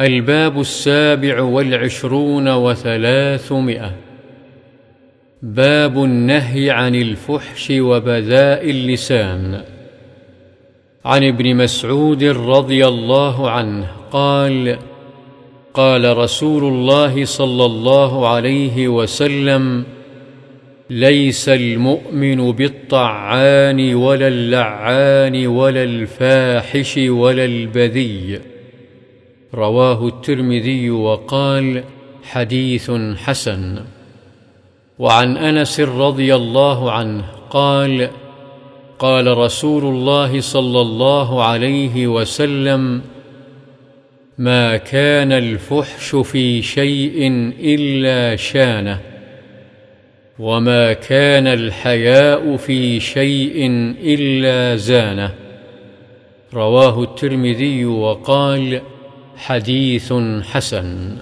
الباب السابع والعشرون وثلاثمائة. باب النهي عن الفحش وبذاء اللسان. عن ابن مسعود رضي الله عنه قال قال رسول الله صلى الله عليه وسلم ليس المؤمن بالطعان ولا اللعان ولا الفاحش ولا البذي. رواه الترمذي وقال حديث حسن. وعن أنس رضي الله عنه قال قال رسول الله صلى الله عليه وسلم ما كان الفحش في شيء إلا شانه وما كان الحياء في شيء إلا زانه. رواه الترمذي وقال حديث حسن.